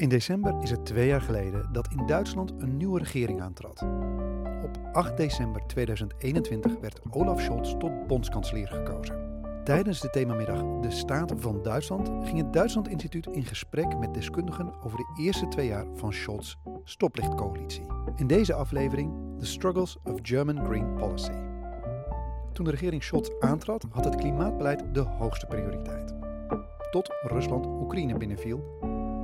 In december is het twee jaar geleden dat in Duitsland een nieuwe regering aantrad. Op 8 december 2021 werd Olaf Scholz tot bondskanselier gekozen. Tijdens de themamiddag De Staat van Duitsland ging het Duitsland Instituut in gesprek met deskundigen over de eerste twee jaar van Scholz' stoplichtcoalitie. In deze aflevering The Struggles of German Green Policy. Toen de regering Scholz aantrad, had het klimaatbeleid de hoogste prioriteit. Tot Rusland Oekraïne binnenviel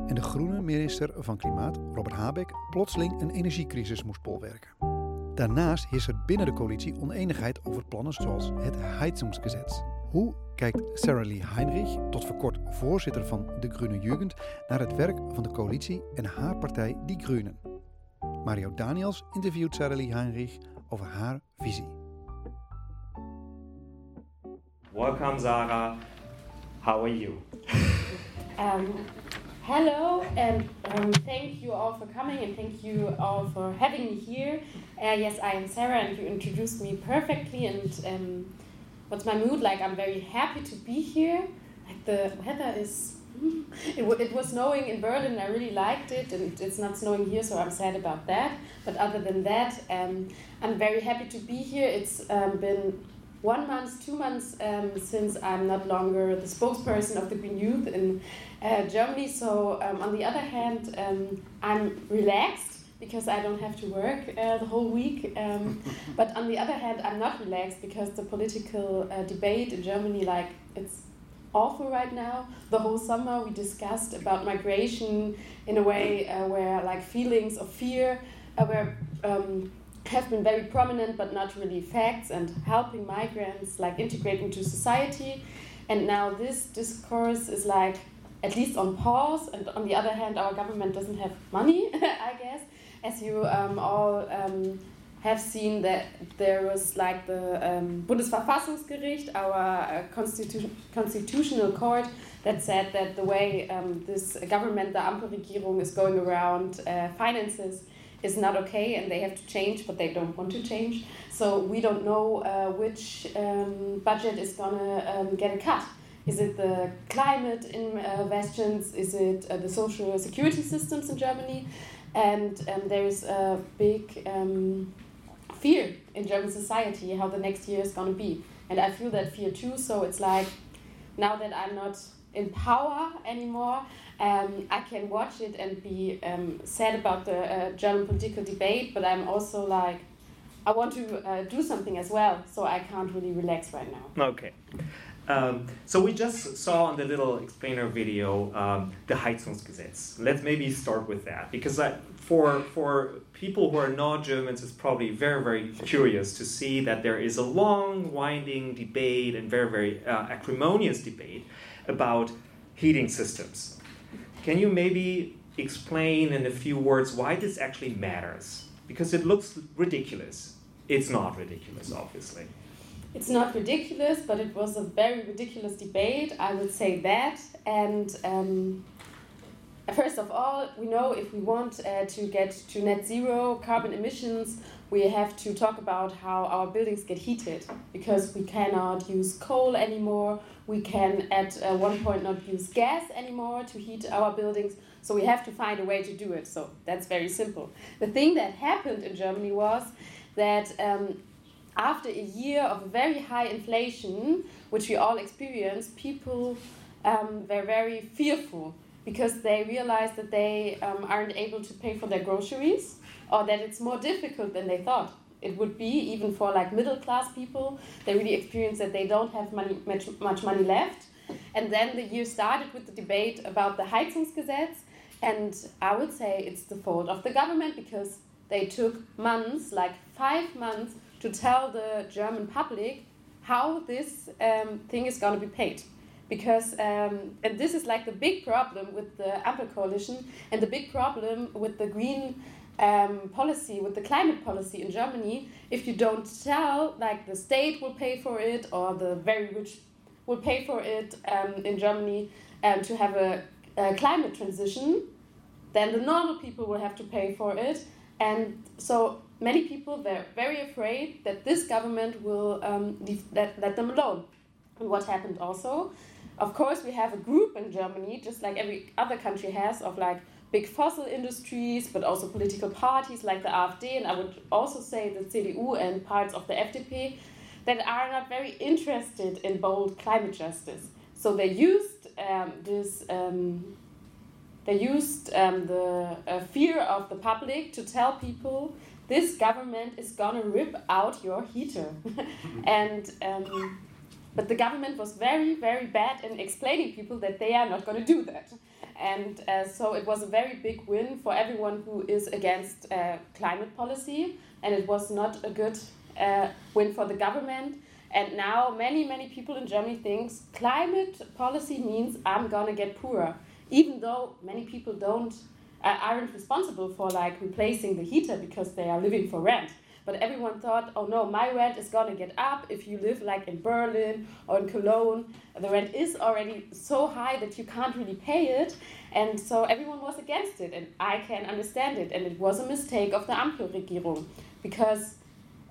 en de groene minister van Klimaat, Robert Habeck, plotseling een energiecrisis moest bolwerken. Daarnaast heerst er binnen de coalitie oneenigheid over plannen zoals het Heizungsgesetz. Hoe kijkt Sarah Lee Heinrich, tot voor kort voorzitter van de Groene Jugend, naar het werk van de coalitie en haar partij Die Groenen? Mario Daniels interviewt Sarah Lee Heinrich over haar visie. Welcome, Sarah. How are you? Um, hello, and um, thank you all for coming, and thank you all for having me here. Uh, yes, I am Sarah, and you introduced me perfectly. And um, what's my mood like? I'm very happy to be here. Like the weather is. It, it was snowing in Berlin. I really liked it, and it's not snowing here, so I'm sad about that. But other than that, um, I'm very happy to be here. It's um, been one month, two months um, since I'm not longer the spokesperson of the Green Youth in uh, Germany. So, um, on the other hand, um, I'm relaxed because I don't have to work uh, the whole week. Um, but on the other hand, I'm not relaxed because the political uh, debate in Germany, like, it's awful right now. The whole summer we discussed about migration in a way uh, where, like, feelings of fear uh, were. Have been very prominent but not really facts and helping migrants like integrate into society. And now this discourse is like at least on pause. And on the other hand our government doesn't have money i guess. As you um, all um, have seen that there was like the um, bundesverfassungsgericht our uh, constitu constitutional court that said that the way um, this government the ampelregierung is going around uh, finances is not okay and they have to change, but they don't want to change. So we don't know uh, which um, budget is gonna um, get a cut. Is it the climate investions? Is it uh, the social security systems in Germany? And um, there is a big um, fear in German society how the next year is gonna be. And I feel that fear too. So it's like now that I'm not in power anymore, um, I can watch it and be um, sad about the uh, German political debate, but I'm also like, I want to uh, do something as well, so I can't really relax right now. Okay. Um, so we just saw on the little explainer video um, the Heizungsgesetz. Let's maybe start with that because uh, for for people who are not Germans, it's probably very very curious to see that there is a long, winding debate and very very uh, acrimonious debate about heating systems. Can you maybe explain in a few words why this actually matters? Because it looks ridiculous. It's not ridiculous, obviously. It's not ridiculous, but it was a very ridiculous debate, I would say that. And um, first of all, we know if we want uh, to get to net zero carbon emissions, we have to talk about how our buildings get heated because we cannot use coal anymore. We can, at uh, one point, not use gas anymore to heat our buildings. So we have to find a way to do it. So that's very simple. The thing that happened in Germany was that um, after a year of very high inflation, which we all experienced, people um, were very fearful because they realized that they um, aren't able to pay for their groceries or that it's more difficult than they thought it would be even for like middle class people they really experience that they don't have money much, much money left. And then the year started with the debate about the Heizungsgesetz and I would say it's the fault of the government because they took months like 5 months to tell the German public how this um, thing is going to be paid. Because um, and this is like the big problem with the Ampel coalition and the big problem with the green um, policy with the climate policy in Germany if you don't tell like the state will pay for it or the very rich will pay for it um, in Germany um, to have a, a climate transition then the normal people will have to pay for it. And so many people were very afraid that this government will um, let, let them alone. And what happened also of course we have a group in germany just like every other country has of like big fossil industries, but also political parties like the AfD, and I would also say the CDU and parts of the FDP, that are not very interested in bold climate justice. So they used um, this. Um, they used um, the uh, fear of the public to tell people this government is gonna rip out your heater, and um, but the government was very very bad in explaining people that they are not gonna do that, and uh, so it was a very big win for everyone who is against uh, climate policy, and it was not a good uh, win for the government. And now many many people in Germany thinks climate policy means I'm gonna get poorer, even though many people don't uh, aren't responsible for like replacing the heater because they are living for rent. But everyone thought, oh no, my rent is gonna get up if you live like in Berlin or in Cologne. The rent is already so high that you can't really pay it. And so everyone was against it, and I can understand it. And it was a mistake of the Ampelregierung because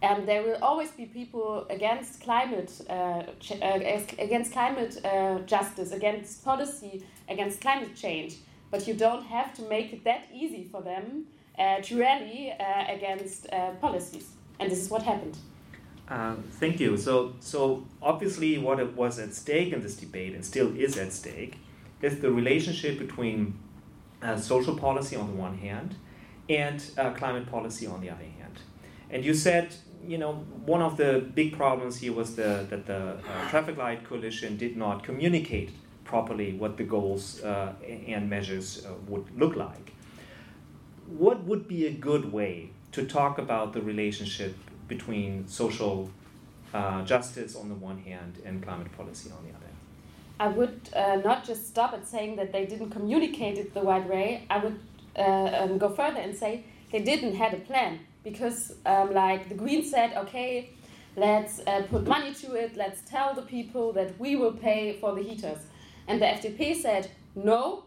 um, there will always be people against climate, uh, uh, against climate uh, justice, against policy, against climate change but you don't have to make it that easy for them to rally uh, against uh, policies. And this is what happened. Uh, thank you. So, so obviously, what was at stake in this debate, and still is at stake, is the relationship between uh, social policy on the one hand and uh, climate policy on the other hand. And you said, you know, one of the big problems here was the, that the traffic light coalition did not communicate properly what the goals uh, and measures uh, would look like. What would be a good way to talk about the relationship between social uh, justice on the one hand and climate policy on the other? I would uh, not just stop at saying that they didn't communicate it the right way. I would uh, um, go further and say they didn't have a plan because, um, like the Greens said, okay, let's uh, put money to it. Let's tell the people that we will pay for the heaters. And the FDP said, no.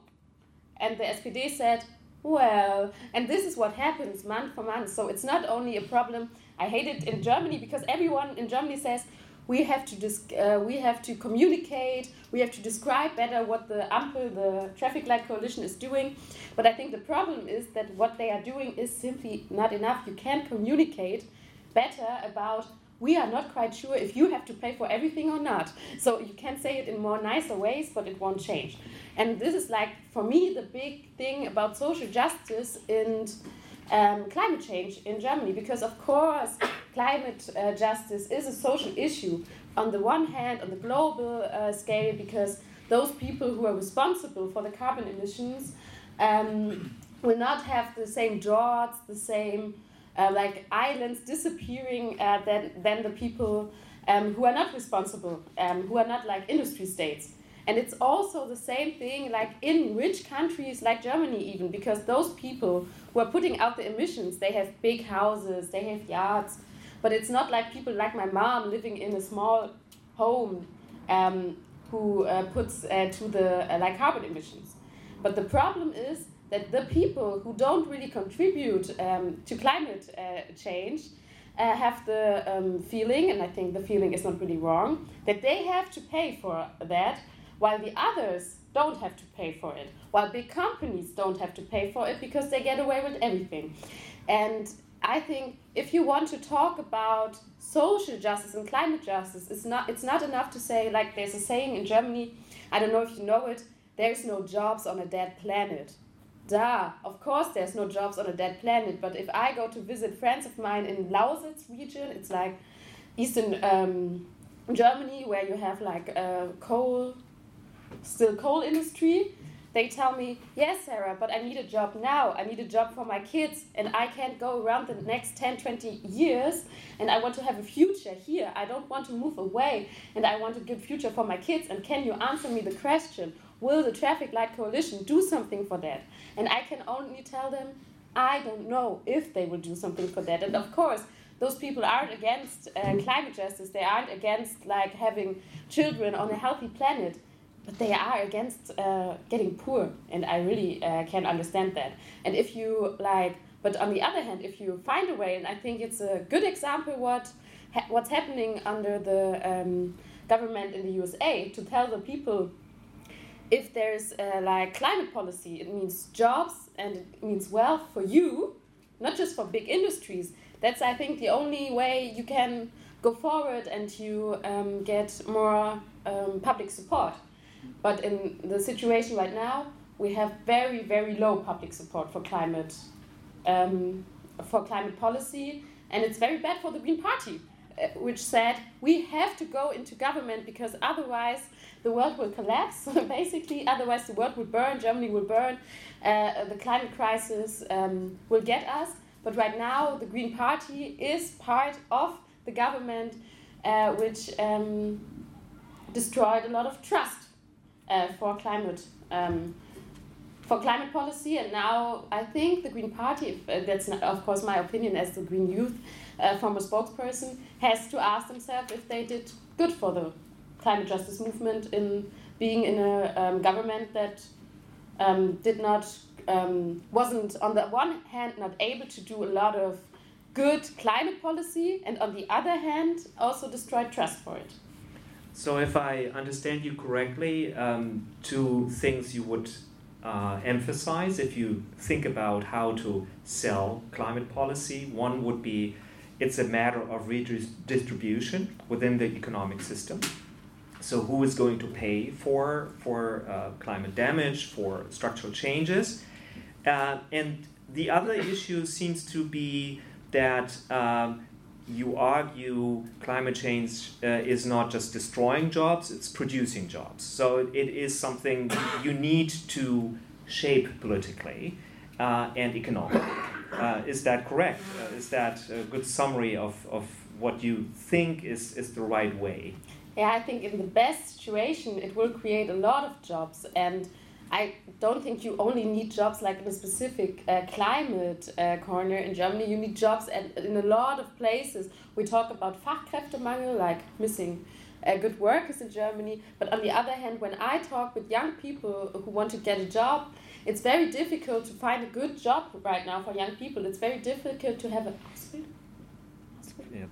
And the SPD said, well, and this is what happens month for month. So it's not only a problem. I hate it in Germany because everyone in Germany says we have to uh, we have to communicate, we have to describe better what the Ampel, the traffic light coalition, is doing. But I think the problem is that what they are doing is simply not enough. You can't communicate better about we are not quite sure if you have to pay for everything or not. So you can say it in more nicer ways, but it won't change. And this is like, for me, the big thing about social justice and um, climate change in Germany, because of course, climate uh, justice is a social issue on the one hand, on the global uh, scale, because those people who are responsible for the carbon emissions um, will not have the same jobs, the same uh, like islands disappearing uh, than, than the people um, who are not responsible, um, who are not like industry states. And it's also the same thing like in rich countries like Germany, even because those people who are putting out the emissions, they have big houses, they have yards. but it's not like people like my mom living in a small home um, who uh, puts uh, to the uh, like carbon emissions. But the problem is that the people who don't really contribute um, to climate uh, change uh, have the um, feeling, and I think the feeling is not really wrong, that they have to pay for that, while the others don't have to pay for it, while big companies don't have to pay for it because they get away with everything. And I think if you want to talk about social justice and climate justice, it's not, it's not enough to say, like there's a saying in Germany, I don't know if you know it, there's no jobs on a dead planet da, of course there's no jobs on a dead planet, but if I go to visit friends of mine in Lausitz region, it's like eastern um, Germany where you have like a coal, still coal industry. They tell me, yes, Sarah, but I need a job now. I need a job for my kids, and I can't go around the next 10, 20 years. And I want to have a future here. I don't want to move away, and I want a good future for my kids. And can you answer me the question? Will the Traffic Light Coalition do something for that? And I can only tell them, I don't know if they will do something for that. And of course, those people aren't against uh, climate justice. They aren't against like having children on a healthy planet, but they are against uh, getting poor. And I really uh, can understand that. And if you like, but on the other hand, if you find a way, and I think it's a good example what ha what's happening under the um, government in the USA to tell the people if there's uh, like climate policy, it means jobs and it means wealth for you, not just for big industries. That's I think the only way you can go forward and you um, get more um, public support. But in the situation right now, we have very very low public support for climate um, for climate policy, and it's very bad for the Green Party, uh, which said we have to go into government because otherwise the world will collapse. basically, otherwise the world will burn, Germany will burn, uh, the climate crisis um, will get us. But right now, the Green Party is part of the government, uh, which um, destroyed a lot of trust uh, for climate um, for climate policy. And now I think the Green Party, if, uh, that's not, of course my opinion as the Green Youth uh, former spokesperson, has to ask themselves if they did good for the climate justice movement in being in a um, government that um, did not um, wasn't on the one hand not able to do a lot of good climate policy and on the other hand also destroyed trust for it. So, if I understand you correctly, um, two things you would uh, emphasize if you think about how to sell climate policy. One would be it's a matter of redistribution within the economic system. So, who is going to pay for, for uh, climate damage, for structural changes? Uh, and the other issue seems to be that um, you argue climate change uh, is not just destroying jobs, it's producing jobs. So it is something you need to shape politically uh, and economically. Uh, is that correct? Uh, is that a good summary of, of what you think is, is the right way? Yeah, I think in the best situation, it will create a lot of jobs and I don't think you only need jobs like in a specific uh, climate uh, corner in Germany. You need jobs at, in a lot of places. We talk about Fachkräftemangel, like missing uh, good workers in Germany. But on the other hand, when I talk with young people who want to get a job, it's very difficult to find a good job right now for young people. It's very difficult to have a yeah.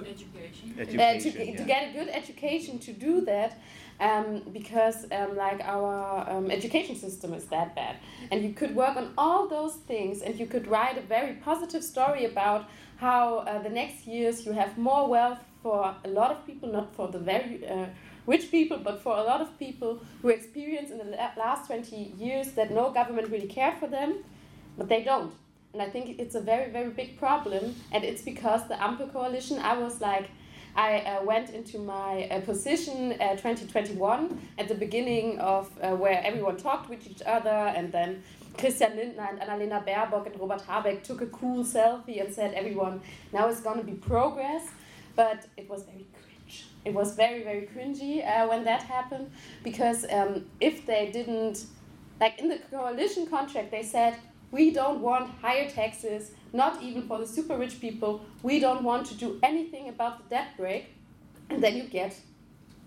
education, education to, yeah. to get a good education to do that um, because um, like our um, education system is that bad and you could work on all those things and you could write a very positive story about how uh, the next years you have more wealth for a lot of people not for the very uh, rich people but for a lot of people who experience in the last 20 years that no government really cared for them but they don't and i think it's a very very big problem and it's because the ampel coalition i was like I uh, went into my uh, position uh, 2021 at the beginning of uh, where everyone talked with each other, and then Christian Lindner and Annalena Baerbock and Robert Habeck took a cool selfie and said, "Everyone, now it's going to be progress." But it was very cringe. It was very very cringy uh, when that happened because um, if they didn't, like in the coalition contract, they said we don't want higher taxes not even for the super rich people. We don't want to do anything about the debt brake. And then you get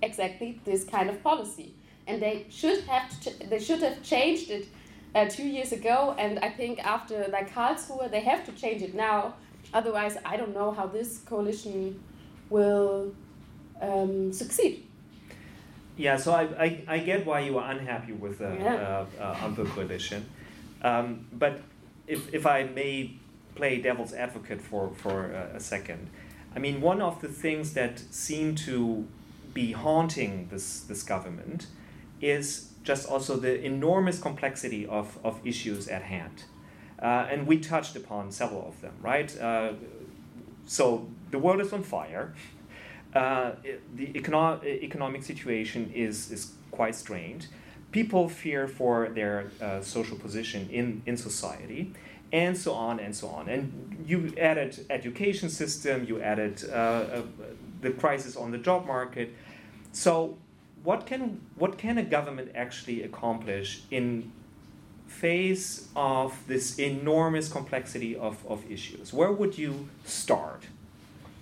exactly this kind of policy. And they should have they should have changed it uh, two years ago. And I think after like Karlsruhe, they have to change it now. Otherwise, I don't know how this coalition will um, succeed. Yeah, so I, I, I, get why you are unhappy with the yeah. uh, uh, coalition. Um, but if, if I may play devil's advocate for, for a, a second. I mean, one of the things that seem to be haunting this, this government is just also the enormous complexity of, of issues at hand. Uh, and we touched upon several of them, right? Uh, so the world is on fire. Uh, the econo- economic situation is, is quite strained. People fear for their uh, social position in, in society and so on and so on. And you added education system, you added uh, uh, the crisis on the job market. So, what can what can a government actually accomplish in face of this enormous complexity of, of issues? Where would you start?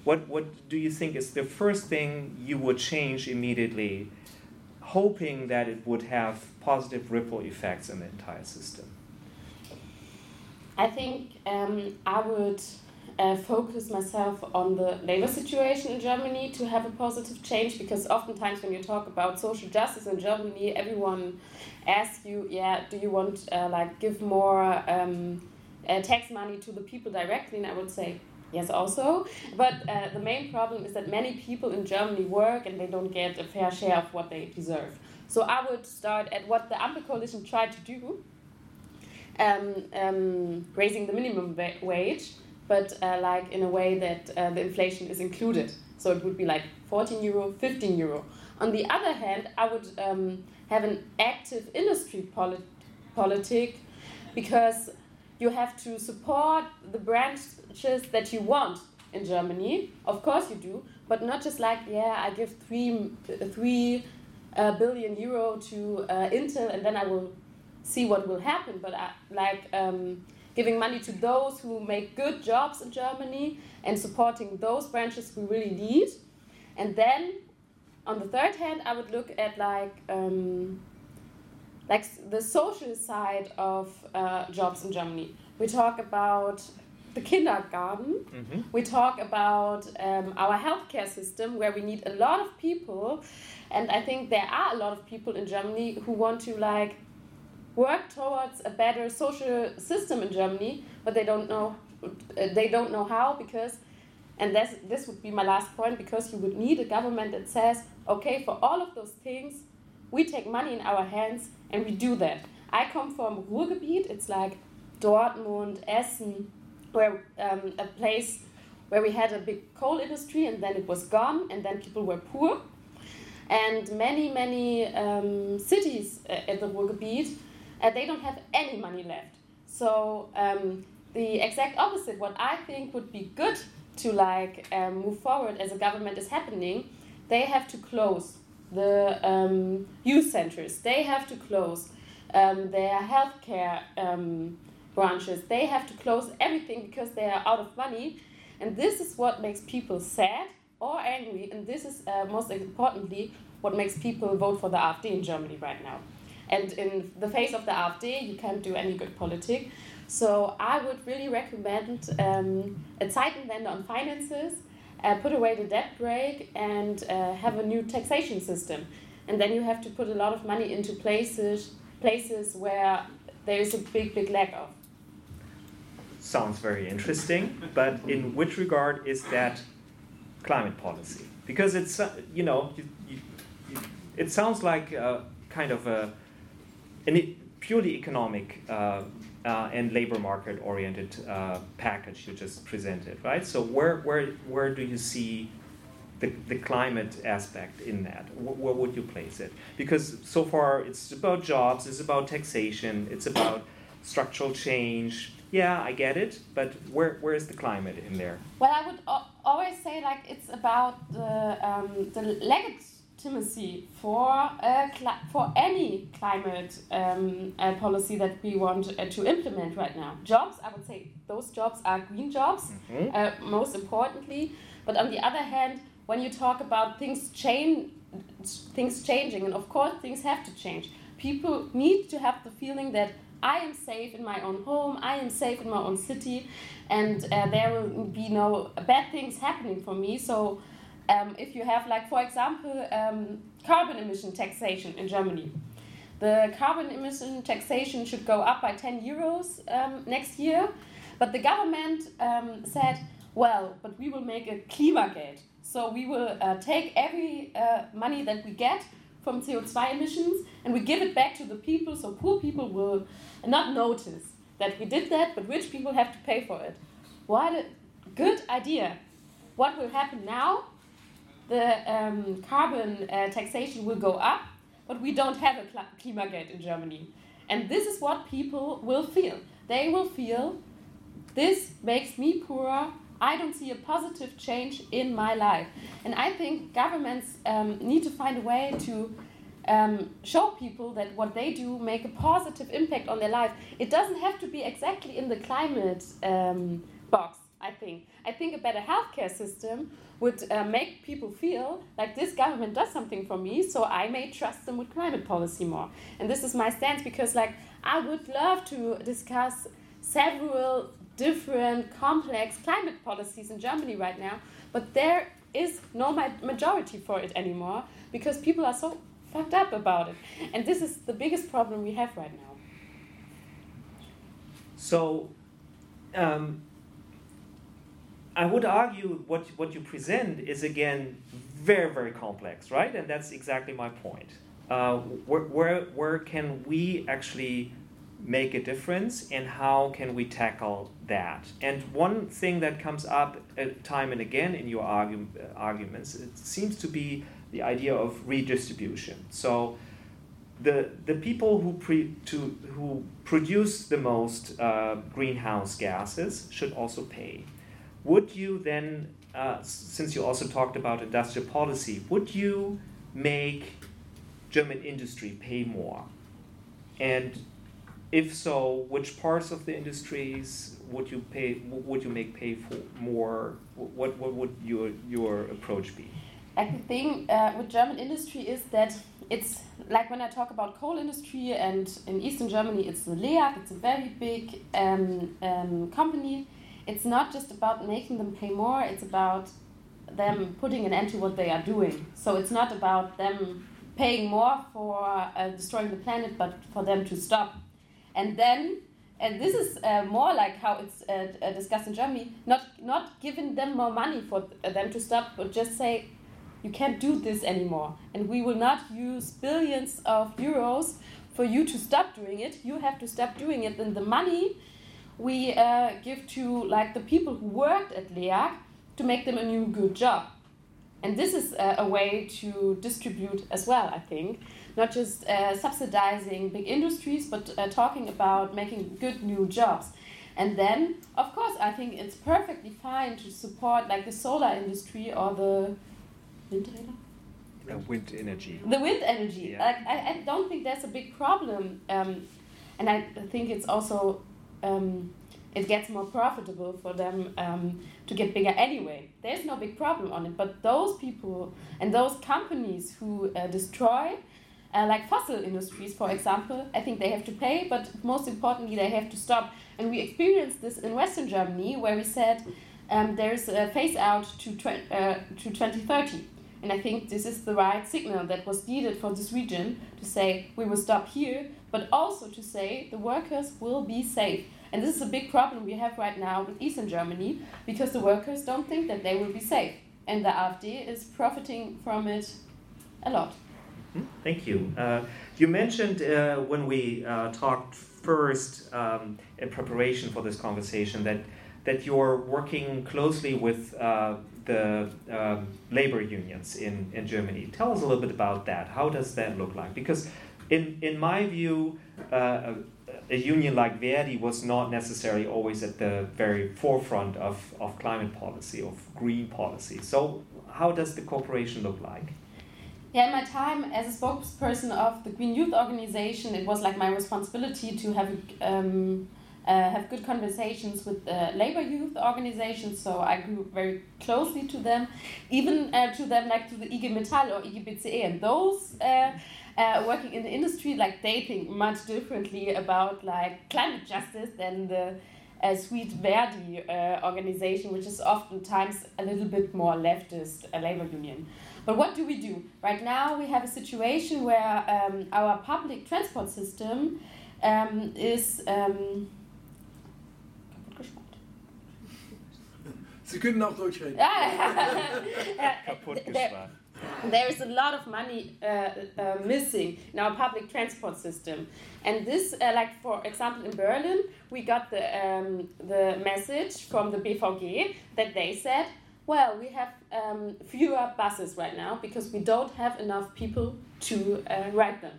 What what do you think is the first thing you would change immediately, hoping that it would have positive ripple effects in the entire system? I think um, I would uh, focus myself on the labor situation in Germany to have a positive change because oftentimes when you talk about social justice in Germany, everyone asks you, yeah, do you want uh, like give more um, uh, tax money to the people directly? And I would say yes, also. But uh, the main problem is that many people in Germany work and they don't get a fair share of what they deserve. So I would start at what the Ampel coalition tried to do. Um, um, raising the minimum wa wage, but uh, like in a way that uh, the inflation is included. So it would be like 14 euro, 15 euro. On the other hand, I would um, have an active industry polit politic because you have to support the branches that you want in Germany. Of course you do, but not just like, yeah, I give three, three uh, billion euro to uh, Intel and then I will see what will happen. But I, like, um, giving money to those who make good jobs in Germany and supporting those branches we really need. And then on the third hand, I would look at like um, like the social side of uh, jobs in Germany. We talk about the kindergarten. Mm -hmm. We talk about um, our healthcare system, where we need a lot of people, and I think there are a lot of people in Germany who want to like work towards a better social system in Germany, but they don't know they don't know how because and this this would be my last point because you would need a government that says okay for all of those things we take money in our hands and we do that. I come from Ruhrgebiet. It's like Dortmund, Essen, where um, a place where we had a big coal industry and then it was gone and then people were poor. And many, many um, cities uh, at the Ruhrgebiet and they don't have any money left. So um, the exact opposite, what I think would be good to like um, move forward as a government is happening, they have to close the um, youth centers. They have to close um, their healthcare um, branches. They have to close everything because they are out of money. And this is what makes people sad or angry. And this is uh, most importantly what makes people vote for the AfD in Germany right now. And in the face of the AfD, you can't do any good politics. So I would really recommend um, a Zeitenwende on finances, uh, put away the debt brake, and uh, have a new taxation system. And then you have to put a lot of money into places places where there is a big, big lack of. Sounds very interesting, but in which regard is that climate policy? Because it's, uh, you know, you, you, you, it sounds like a, kind of a a purely economic uh, uh, and labor market oriented uh, package you just presented, right? So where where where do you see the, the climate aspect in that? Where would you place it? Because so far it's about jobs, it's about taxation, it's about structural change. Yeah, I get it, but where where is the climate in there? Well, I would always say like it's about the um, the legacy legitimacy for uh, for any climate um, uh, policy that we want uh, to implement right now. Jobs, I would say, those jobs are green jobs, mm -hmm. most importantly. But on the other hand, when you talk about things change, things changing, and of course things have to change. People need to have the feeling that I am safe in my own home, I am safe in my own city, and uh, there will be no bad things happening for me. So um, if you have, like, for example, um, carbon emission taxation in Germany. The carbon emission taxation should go up by 10 euros um, next year, but the government um, said, well, but we will make a Klimageld. So we will uh, take every uh, money that we get from CO2 emissions and we give it back to the people so poor people will not notice that we did that, but rich people have to pay for it. What a good idea. What will happen now? The um, carbon uh, taxation will go up, but we don't have a Klimageld in Germany. And this is what people will feel. They will feel this makes me poorer. I don't see a positive change in my life. And I think governments um, need to find a way to um, show people that what they do make a positive impact on their life. It doesn't have to be exactly in the climate um, box, I think. I think a better healthcare system would uh, make people feel like this government does something for me, so I may trust them with climate policy more. And this is my stance because, like, I would love to discuss several different complex climate policies in Germany right now, but there is no majority for it anymore because people are so fucked up about it. And this is the biggest problem we have right now. So, um, I would argue what, what you present is again very, very complex, right? And that's exactly my point. Uh, where, where, where can we actually make a difference and how can we tackle that? And one thing that comes up uh, time and again in your argu- uh, arguments, it seems to be the idea of redistribution. So the, the people who, pre, to, who produce the most uh, greenhouse gases should also pay. Would you then, uh, since you also talked about industrial policy, would you make German industry pay more? And if so, which parts of the industries would you pay? Would you make pay for more? What what would your your approach be? Like the thing uh, with German industry is that it's like when I talk about coal industry and in Eastern Germany it's the LEAG, it's a very big um, um, company. It's not just about making them pay more, it's about them putting an end to what they are doing. So it's not about them paying more for uh, destroying the planet, but for them to stop and then and this is uh, more like how it's uh, uh, discussed in Germany, not not giving them more money for them to stop, but just say, you can't do this anymore, and we will not use billions of euros for you to stop doing it. You have to stop doing it, and the money we uh, give to like the people who worked at LEAG to make them a new good job, and this is uh, a way to distribute as well, I think not just uh, subsidizing big industries, but uh, talking about making good new jobs. And then, of course, I think it's perfectly fine to support like the solar industry or the wind uh, wind energy. The wind energy. Yeah. Like, I, I don't think that's a big problem. Um, and I think it's also um, it gets more profitable for them um, to get bigger anyway. There's no big problem on it. But those people and those companies who uh, destroy uh, like fossil industries, for example, I think they have to pay, but most importantly, they have to stop. And we experienced this in Western Germany, where we said um, there's a phase out to, uh, to 2030. And I think this is the right signal that was needed for this region to say we will stop here, but also to say the workers will be safe. And this is a big problem we have right now with Eastern Germany because the workers don't think that they will be safe. And the AfD is profiting from it a lot. Hmm, thank you. Uh, you mentioned uh, when we uh, talked first um, in preparation for this conversation that that you're working closely with uh, the um, labor unions in, in Germany. Tell us a little bit about that. How does that look like? Because in in my view, uh, a, a, union like Verdi was not necessarily always at the very forefront of, of climate policy, of green policy. So how does the cooperation look like? Yeah, in my time as a spokesperson of the Green Youth Organization, it was like my responsibility to have um, uh, have good conversations with uh, labor youth organizations. So I grew very closely to them, even uh, to them like to the IG Metall or IG BCE, and those. Uh, uh, working in the industry, like they think much differently about like climate justice than the uh, Sweet Verdi organization, which is oftentimes a little bit more leftist, a labor union. But what do we do? Right now, we have a situation where um, our public transport system um, is. Um, Sie können auch Deutsch reden. Kaputt there, there is a lot of money uh, uh, missing in our public transport system, and this, uh, like for example, in Berlin, we got the um, the message from the BVG that they said well, we have um, fewer buses right now because we don't have enough people to uh, ride them.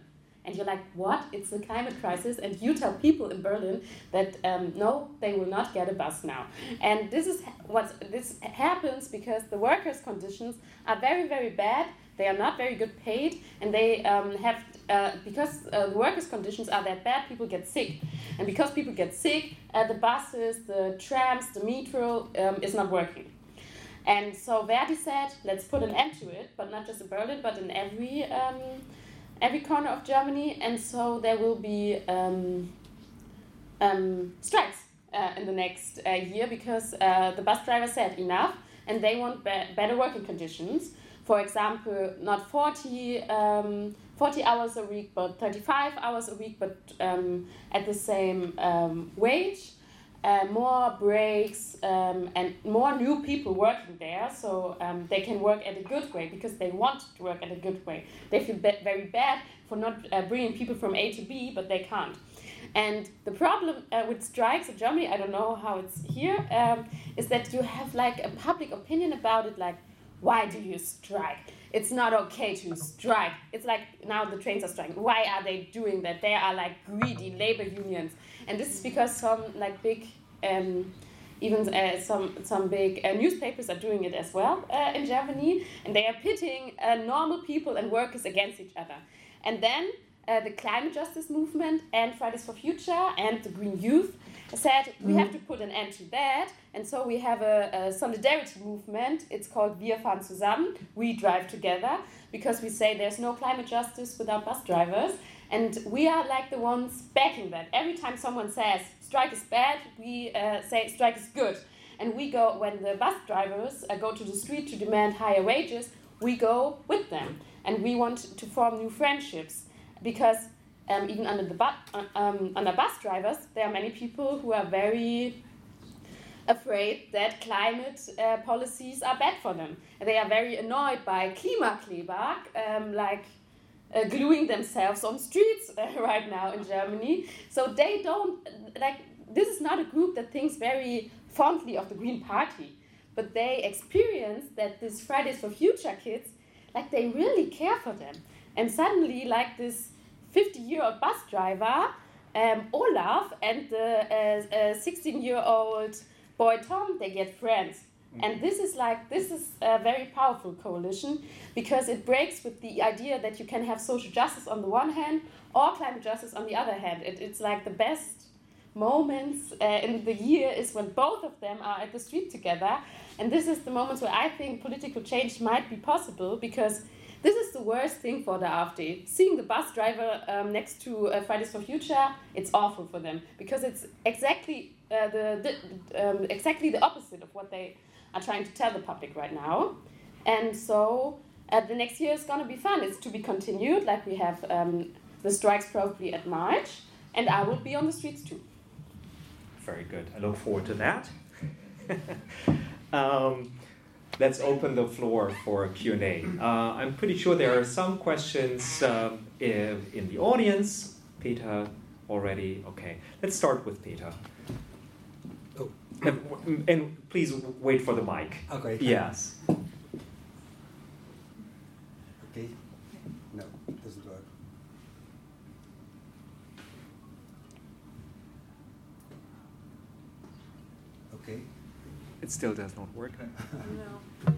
And you're like, what? It's a climate crisis. And you tell people in Berlin that um, no, they will not get a bus now. And this is what this happens because the workers' conditions are very, very bad. They are not very good paid, and they um, have uh, because uh, the workers' conditions are that bad. People get sick, and because people get sick, uh, the buses, the trams, the metro um, is not working. And so Verdi said, let's put an end to it, but not just in Berlin, but in every um, every corner of Germany. And so there will be um, um, strikes. uh, in the next uh, year because uh, the bus driver said enough and they want be better working conditions. For example, not 40, um, 40 hours a week, but 35 hours a week, but um, at the same um, wage. Uh, more breaks um, and more new people working there, so um, they can work at a good way because they want to work at a good way. They feel very bad for not uh, bringing people from A to B, but they can't. And the problem uh, with strikes in Germany, I don't know how it's here, um, is that you have like a public opinion about it, like, why do you strike? It's not okay to strike. It's like now the trains are striking. Why are they doing that? They are like greedy labor unions, and this is because some like big, um, even uh, some some big uh, newspapers are doing it as well uh, in Germany, and they are pitting uh, normal people and workers against each other, and then uh, the climate justice movement and Fridays for Future and the Green Youth said we have to put an end to that. And so we have a, a solidarity movement. It's called Wir fahren zusammen, we drive together, because we say there's no climate justice without bus drivers. And we are like the ones backing that. Every time someone says strike is bad, we uh, say strike is good. And we go, when the bus drivers uh, go to the street to demand higher wages, we go with them. And we want to form new friendships because um, even under the bu- uh, um, under bus drivers, there are many people who are very afraid that climate uh, policies are bad for them. They are very annoyed by Klimakleber, um, like uh, gluing themselves on streets uh, right now in Germany. So they don't like. This is not a group that thinks very fondly of the Green Party, but they experience that these Fridays for Future kids, like they really care for them. And suddenly, like this 50 year old bus driver, um, Olaf, and the 16 uh, year old boy Tom, they get friends. Mm. And this is like, this is a very powerful coalition because it breaks with the idea that you can have social justice on the one hand or climate justice on the other hand. It, it's like the best moments uh, in the year is when both of them are at the street together. And this is the moments where I think political change might be possible because this is the worst thing for the AfD. Seeing the bus driver um, next to uh, Fridays for Future, it's awful for them because it's exactly uh, the, the um, exactly the opposite of what they are trying to tell the public right now. And so uh, the next year is going to be fun. It's to be continued. Like we have um, the strikes probably at March, and I will be on the streets too. Very good. I look forward to that. um, let's open the floor for Q&A. Uh, I'm pretty sure there are some questions um, in, in, the audience. Peter already, okay. Let's start with Peter. Oh. And, and please wait for the mic. Okay. Yes. Okay. No, it doesn't work. Okay. It still does not work. no.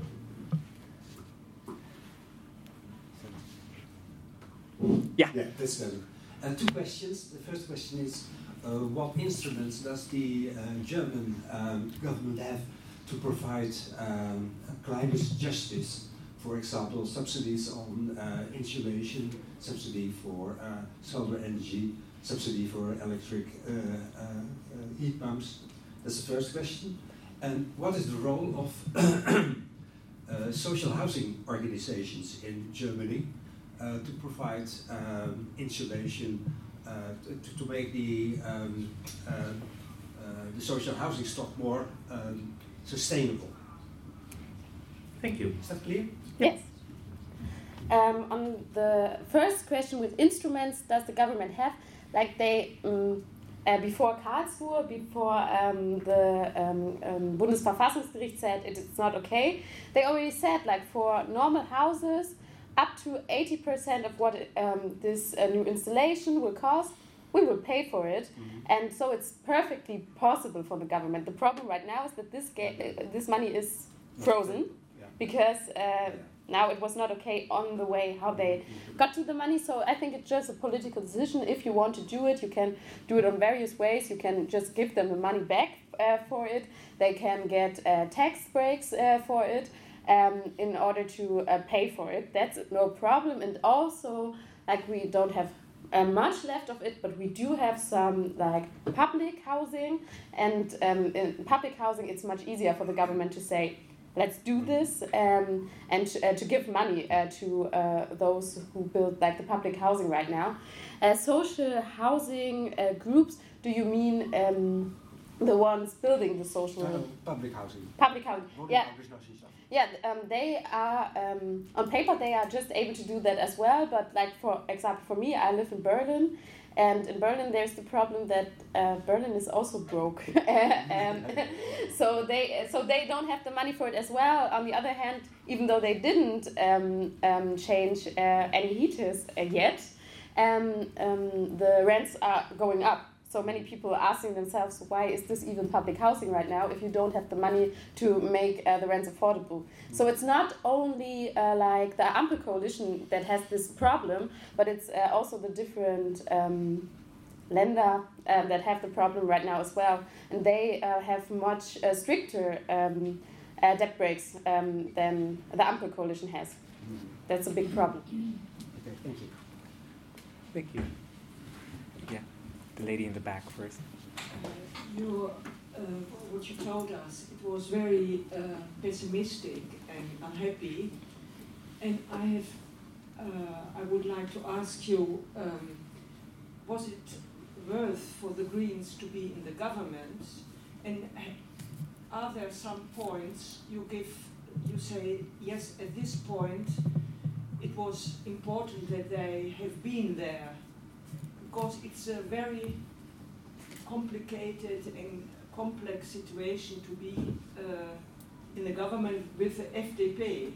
Yeah. Yeah, that's better. Uh, two questions. The first question is, uh, what instruments does the uh, German um, government have to provide um, climate justice? For example, subsidies on uh, insulation, subsidy for uh, solar energy, subsidy for electric uh, heat pumps. That's the first question. And what is the role of social housing organizations in Germany uh, to provide um, insulation uh, to, to make the um, uh, the social housing stock more um, sustainable. Thank you. Is that clear? Yes. Um, on the first question with instruments, does the government have? Like they, um, uh, before Karlsruhe, before um, the um, um, Bundesverfassungsgericht said it's not okay, they already said like for normal houses, up to 80% of what um, this uh, new installation will cost, we will pay for it. Mm-hmm. And so it's perfectly possible for the government. The problem right now is that this, ga- uh, this money is frozen yeah. because uh, yeah. Now it was not okay on the way how they got to the money. So I think it's just a political decision. If you want to do it, you can do it on various ways. You can just give them the money back uh, for it, they can get uh, tax breaks uh, for it um, in order to uh, pay for it. That's no problem. And also, like we don't have uh, much left of it, but we do have some like public housing, and um, in public housing, it's much easier for the government to say, let's do this, um, and uh, to give money uh, to uh, those who build like the public housing right now. Uh, social housing uh, groups, do you mean um, the ones building the social public housing. public housing? Yeah, yeah, um, they are um, on paper they are just able to do that as well. But like for example, for me, I live in Berlin, and in Berlin there's the problem that uh, Berlin is also broke, um, so they so they don't have the money for it as well. On the other hand, even though they didn't um, um, change uh, any heaters uh, yet, um, um, the rents are going up. So many people are asking themselves, why is this even public housing right now if you don't have the money to make uh, the rents affordable? So it's not only uh, like the Ampel coalition that has this problem, but it's uh, also the different um, Länder uh, that have the problem right now as well. And they uh, have much uh, stricter um, uh, debt brakes um, than the Ampel coalition has. That's a big problem. Okay, thank you. Thank you. The lady in the back first. You, uh, what you told us, it was very uh, pessimistic and unhappy. And I have, uh, I would like to ask you, um, was it worth for the Greens to be in the government? And are there some points you give, you say, yes, at this point, it was important that they have been there? Because it's a very complicated and complex situation to be uh, in the government with the FDP.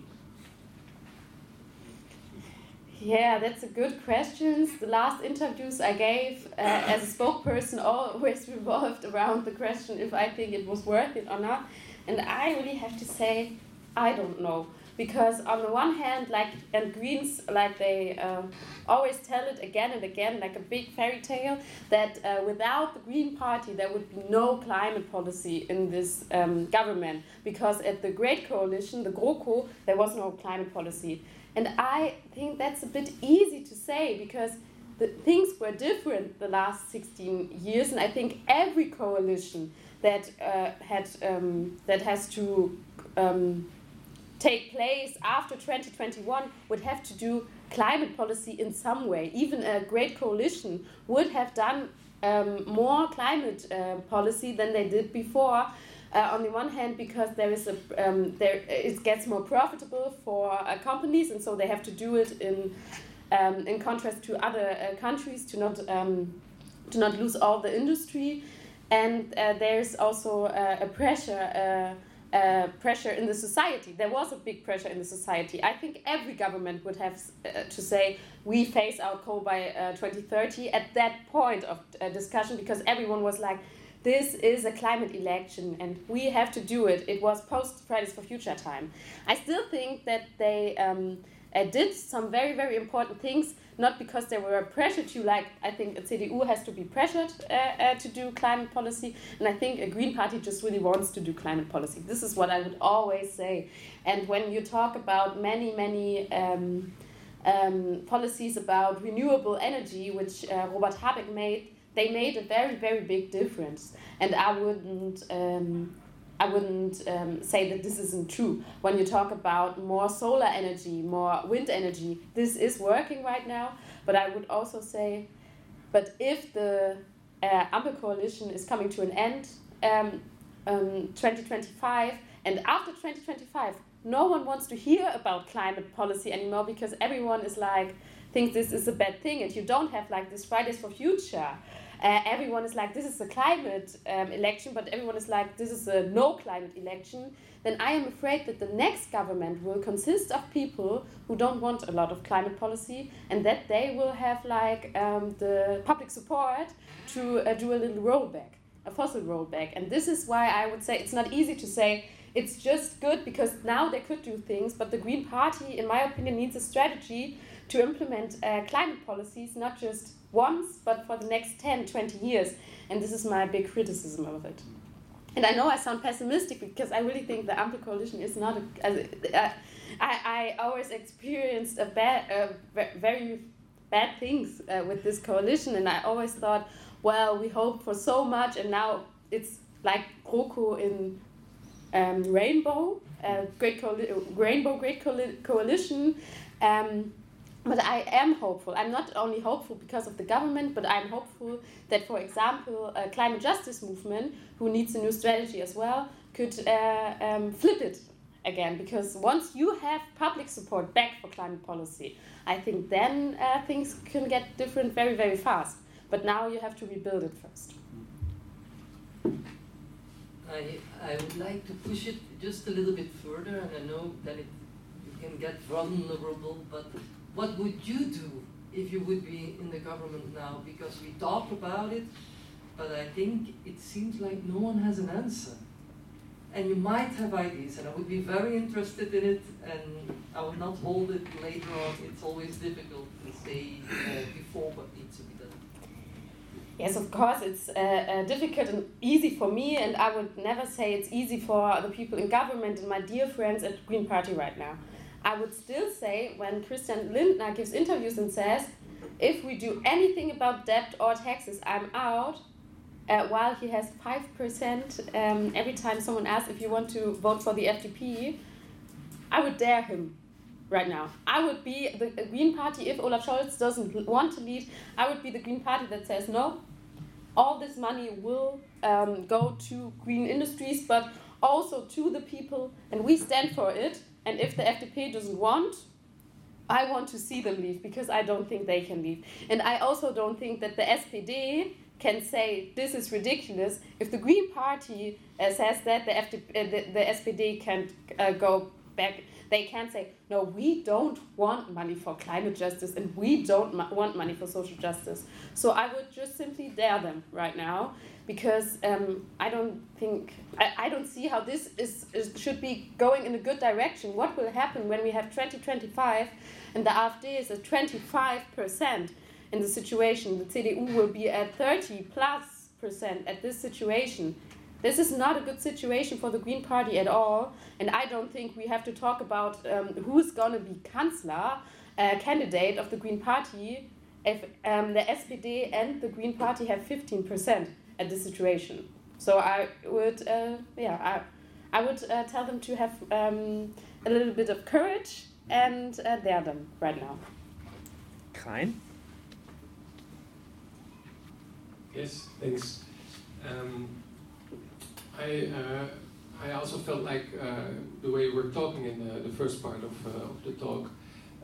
Yeah, that's a good question. The last interviews I gave uh, as a spokesperson always revolved around the question if I think it was worth it or not. And I really have to say, I don't know. Because on the one hand, like, and Greens, like, they uh, always tell it again and again, like a big fairy tale, that uh, without the Green Party, there would be no climate policy in this um, government. Because at the Great Coalition, the GroKo, there was no climate policy. And I think that's a bit easy to say because the things were different the last 16 years, and I think every coalition that uh, had um, that has to um, take place after 2021 would have to do climate policy in some way. Even a great coalition would have done um, more climate uh, policy than they did before. Uh, on the one hand, because there is a um, there it gets more profitable for uh, companies, and so they have to do it in um, in contrast to other uh, countries to not um, to not lose all the industry. And uh, there's also uh, a pressure. Uh, pressure in the society. There was a big pressure in the society. I think every government would have uh, to say we phase out coal by uh, 2030 at that point of uh, discussion because everyone was like, this is a climate election and we have to do it. It was post Fridays for Future time. I still think that they um, uh, did some very, very important things, not because they were pressured to, like, I think a CDU has to be pressured uh, uh, to do climate policy, and I think a Green Party just really wants to do climate policy. This is what I would always say. And when you talk about many, many um, um, policies about renewable energy, which uh, Robert Habeck made, they made a very, very big difference. And I wouldn't. Um, I wouldn't um, say that this isn't true. When you talk about more solar energy, more wind energy, this is working right now. But I would also say, but if the uh, Ampel coalition is coming to an end, um, um, 2025, and after 2025, no one wants to hear about climate policy anymore because everyone is like, thinks this is a bad thing, and you don't have like this Fridays for Future uh, everyone is like, this is a climate um, election, but everyone is like, this is a no climate election, then I am afraid that the next government will consist of people who don't want a lot of climate policy and that they will have like um, the public support to uh, do a little rollback, a fossil rollback. And this is why I would say it's not easy to say it's just good because now they could do things, but the Green Party, in my opinion, needs a strategy to implement uh, climate policies, not just once, but for the next 10, 20 years. And this is my big criticism of it. And I know I sound pessimistic because I really think the Ampel coalition is not a. Uh, I, I always experienced a bad, a very bad things uh, with this coalition, and I always thought, well, we hope for so much, and now it's like GroKo in um, Rainbow, uh, Great Rainbow Great Coali Coalition. Um, but I am hopeful. I'm not only hopeful because of the government, but I'm hopeful that, for example, a climate justice movement, who needs a new strategy as well, could uh, um, flip it again. Because once you have public support back for climate policy, I think then uh, things can get different very, very fast. But now you have to rebuild it first. I, I would like to push it just a little bit further, and I know that it, you can get vulnerable, but what would you do if you would be in the government now? Because we talk about it, but I think it seems like no one has an answer. And you might have ideas, and I would be very interested in it, and I will not hold it later on. It's always difficult to say uh, before what needs to be done. Yes, of course, it's uh, uh, difficult and easy for me, and I would never say it's easy for the people in government and my dear friends at Green Party right now. I would still say when Christian Lindner gives interviews and says, if we do anything about debt or taxes, I'm out, uh, while he has 5% um, every time someone asks if you want to vote for the FDP, I would dare him right now. I would be the Green Party if Olaf Scholz doesn't want to lead. I would be the Green Party that says no. All this money will um, go to green industries, but also to the people, and we stand for it. And if the FDP doesn't want, I want to see them leave because I don't think they can leave. And I also don't think that the SPD can say this is ridiculous. If the Green Party uh, says that, the, FDP, uh, the, the, SPD can't uh, go back. They can't say, no, we don't want money for climate justice and we don't want money for social justice. So I would just simply dare them right now because um, I don't think, I, I don't see how this is, is, should be going in a good direction. What will happen when we have 2025 and the AfD is at 25%? in the situation. The CDU will be at 30 plus percent at this situation. This is not a good situation for the Green Party at all, and I don't think we have to talk about um, who's going to be Chancellor, uh, candidate of the Green Party, if um, the SPD and the Green Party have 15% at this situation. So I would, uh, yeah, I, I would uh, tell them to have um, a little bit of courage and uh, dare them right now. Klein? Yes, thanks. Um, I uh, I also felt like uh, the way we're talking in the, the first part of, uh, of the talk,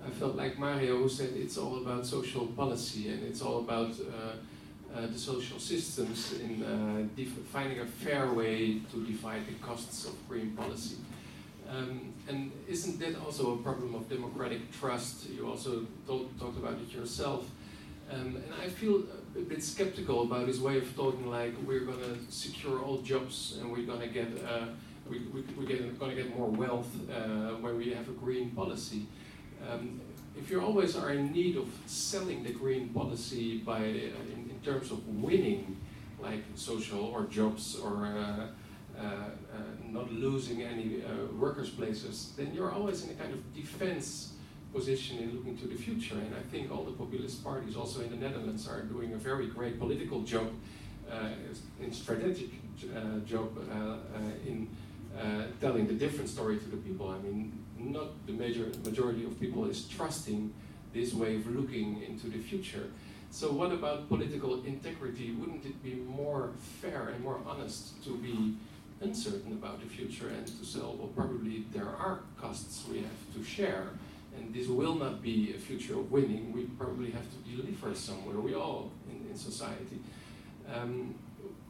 I felt like Mario said it's all about social policy and it's all about uh, uh, the social systems in uh, finding a fair way to divide the costs of green policy. Um, and isn't that also a problem of democratic trust? You also talked about it yourself. Um, and I feel a bit skeptical about his way of talking like we're going to secure all jobs and we're going to get uh, we, we, we're going to get more wealth uh, when we have a green policy. Um, if you always are in need of selling the green policy by uh, in, in, terms of winning, like social or jobs or uh, uh, uh, not losing any workers' places, then you're always in a kind of defense position in looking to the future. And I think all the populist parties, also in the Netherlands, are doing a very great political job, uh, in strategic uh, job uh, uh in uh, telling the different story to the people. I mean, not the major majority of people is trusting this way of looking into the future. So what about political integrity? Wouldn't it be more fair and more honest to be uncertain about the future and to say, well, probably there are costs we have to share and this will not be a future of winning. We probably have to deliver somewhere, we all in, in society. Um,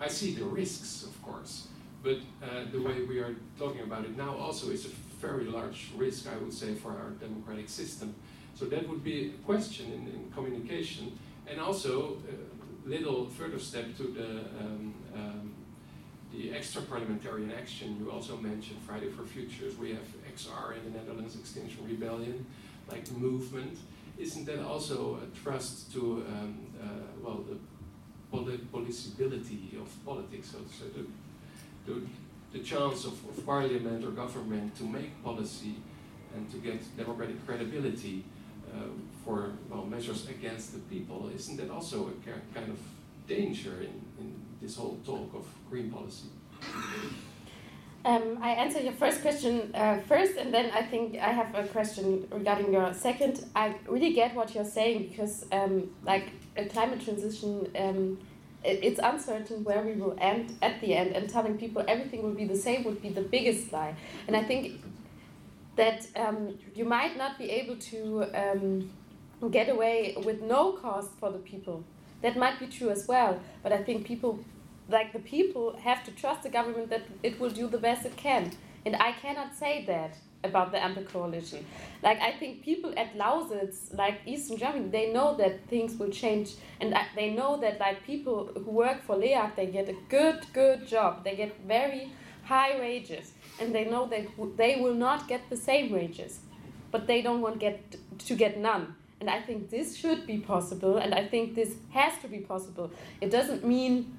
I see the risks, of course, but uh, the way we are talking about it now also is a very large risk, I would say, for our democratic system. So that would be a question in, in communication, and also a little further step to the um, um, the extra parliamentarian action you also mentioned, Friday for Futures. We have XR in the Netherlands, Extinction Rebellion, like movement. Isn't that also a trust to, um, uh, well, the policability of politics, so say, the, the, the chance of, of parliament or government to make policy and to get democratic credibility uh, for well, measures against the people, isn't that also a kind of danger in this whole talk of green policy? Um, I answer your first question uh, first, and then I think I have a question regarding your second. I really get what you're saying because, um, like, a climate transition, um, it, it's uncertain where we will end at the end, and telling people everything will be the same would be the biggest lie. And I think that um, you might not be able to um, get away with no cost for the people. That might be true as well, but I think people like the people have to trust the government that it will do the best it can. And I cannot say that about the Ampel coalition. Like I think people at Lausitz, like Eastern Germany, they know that things will change, and they know that like people who work for LEAG, they get a good, good job. They get very high wages, and they know that they will not get the same wages, but they don't want get to get none. And I think this should be possible, and I think this has to be possible. It doesn't mean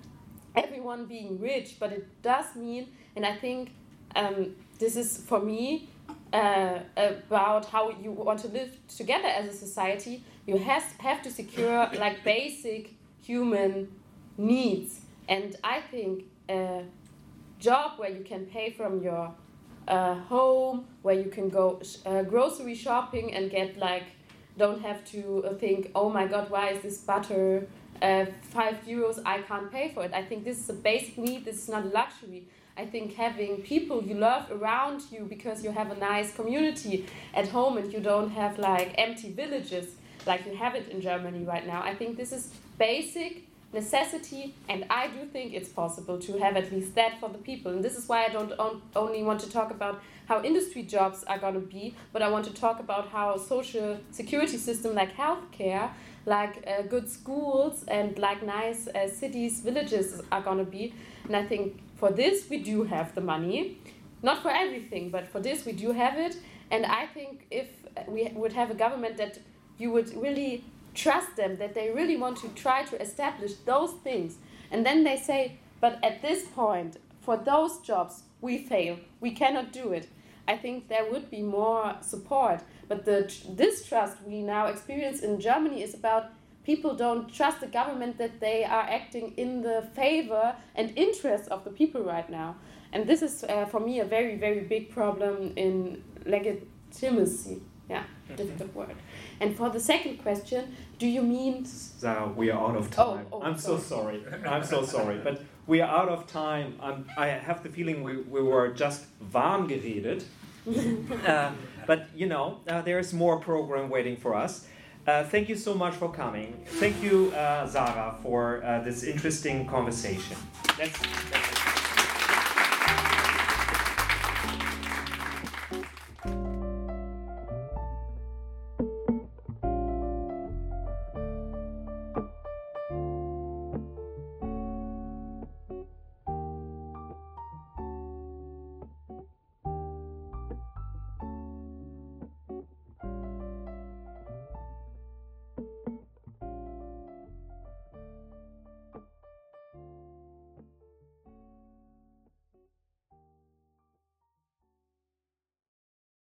everyone being rich, but it does mean, and I think um, this is for me uh, about how you want to live together as a society. You has, have to secure like basic human needs, and I think a job where you can pay from your uh, home, where you can go uh, grocery shopping and get like don't have to think, oh my god, why is this butter uh, five euros, I can't pay for it. I think this is a basic need, this is not a luxury. I think having people you love around you because you have a nice community at home and you don't have like empty villages like you have it in Germany right now. I think this is basic necessity and I do think it's possible to have at least that for the people. And this is why I don't on only want to talk about how industry jobs are going to be, but I want to talk about how social security system like healthcare like uh, good schools and like nice uh, cities, villages are gonna be. And I think for this we do have the money, not for everything, but for this we do have it. And I think if we would have a government that you would really trust them, that they really want to try to establish those things, and then they say, but at this point, for those jobs, we fail, we cannot do it. I think there would be more support. But the distrust we now experience in Germany is about people don't trust the government that they are acting in the favor and interest of the people right now. And this is, uh, for me, a very, very big problem in legitimacy. Yeah, mm-hmm. difficult word. And for the second question, do you mean? We are out of oh, time. Oh, oh, I'm sorry. so sorry. I'm so sorry. But we are out of time. I'm, I have the feeling we, we were just warm geredet. uh, but you know, uh, there's more program waiting for us. Uh, thank you so much for coming. Thank you, uh, Zara, for uh, this interesting conversation. That's, that's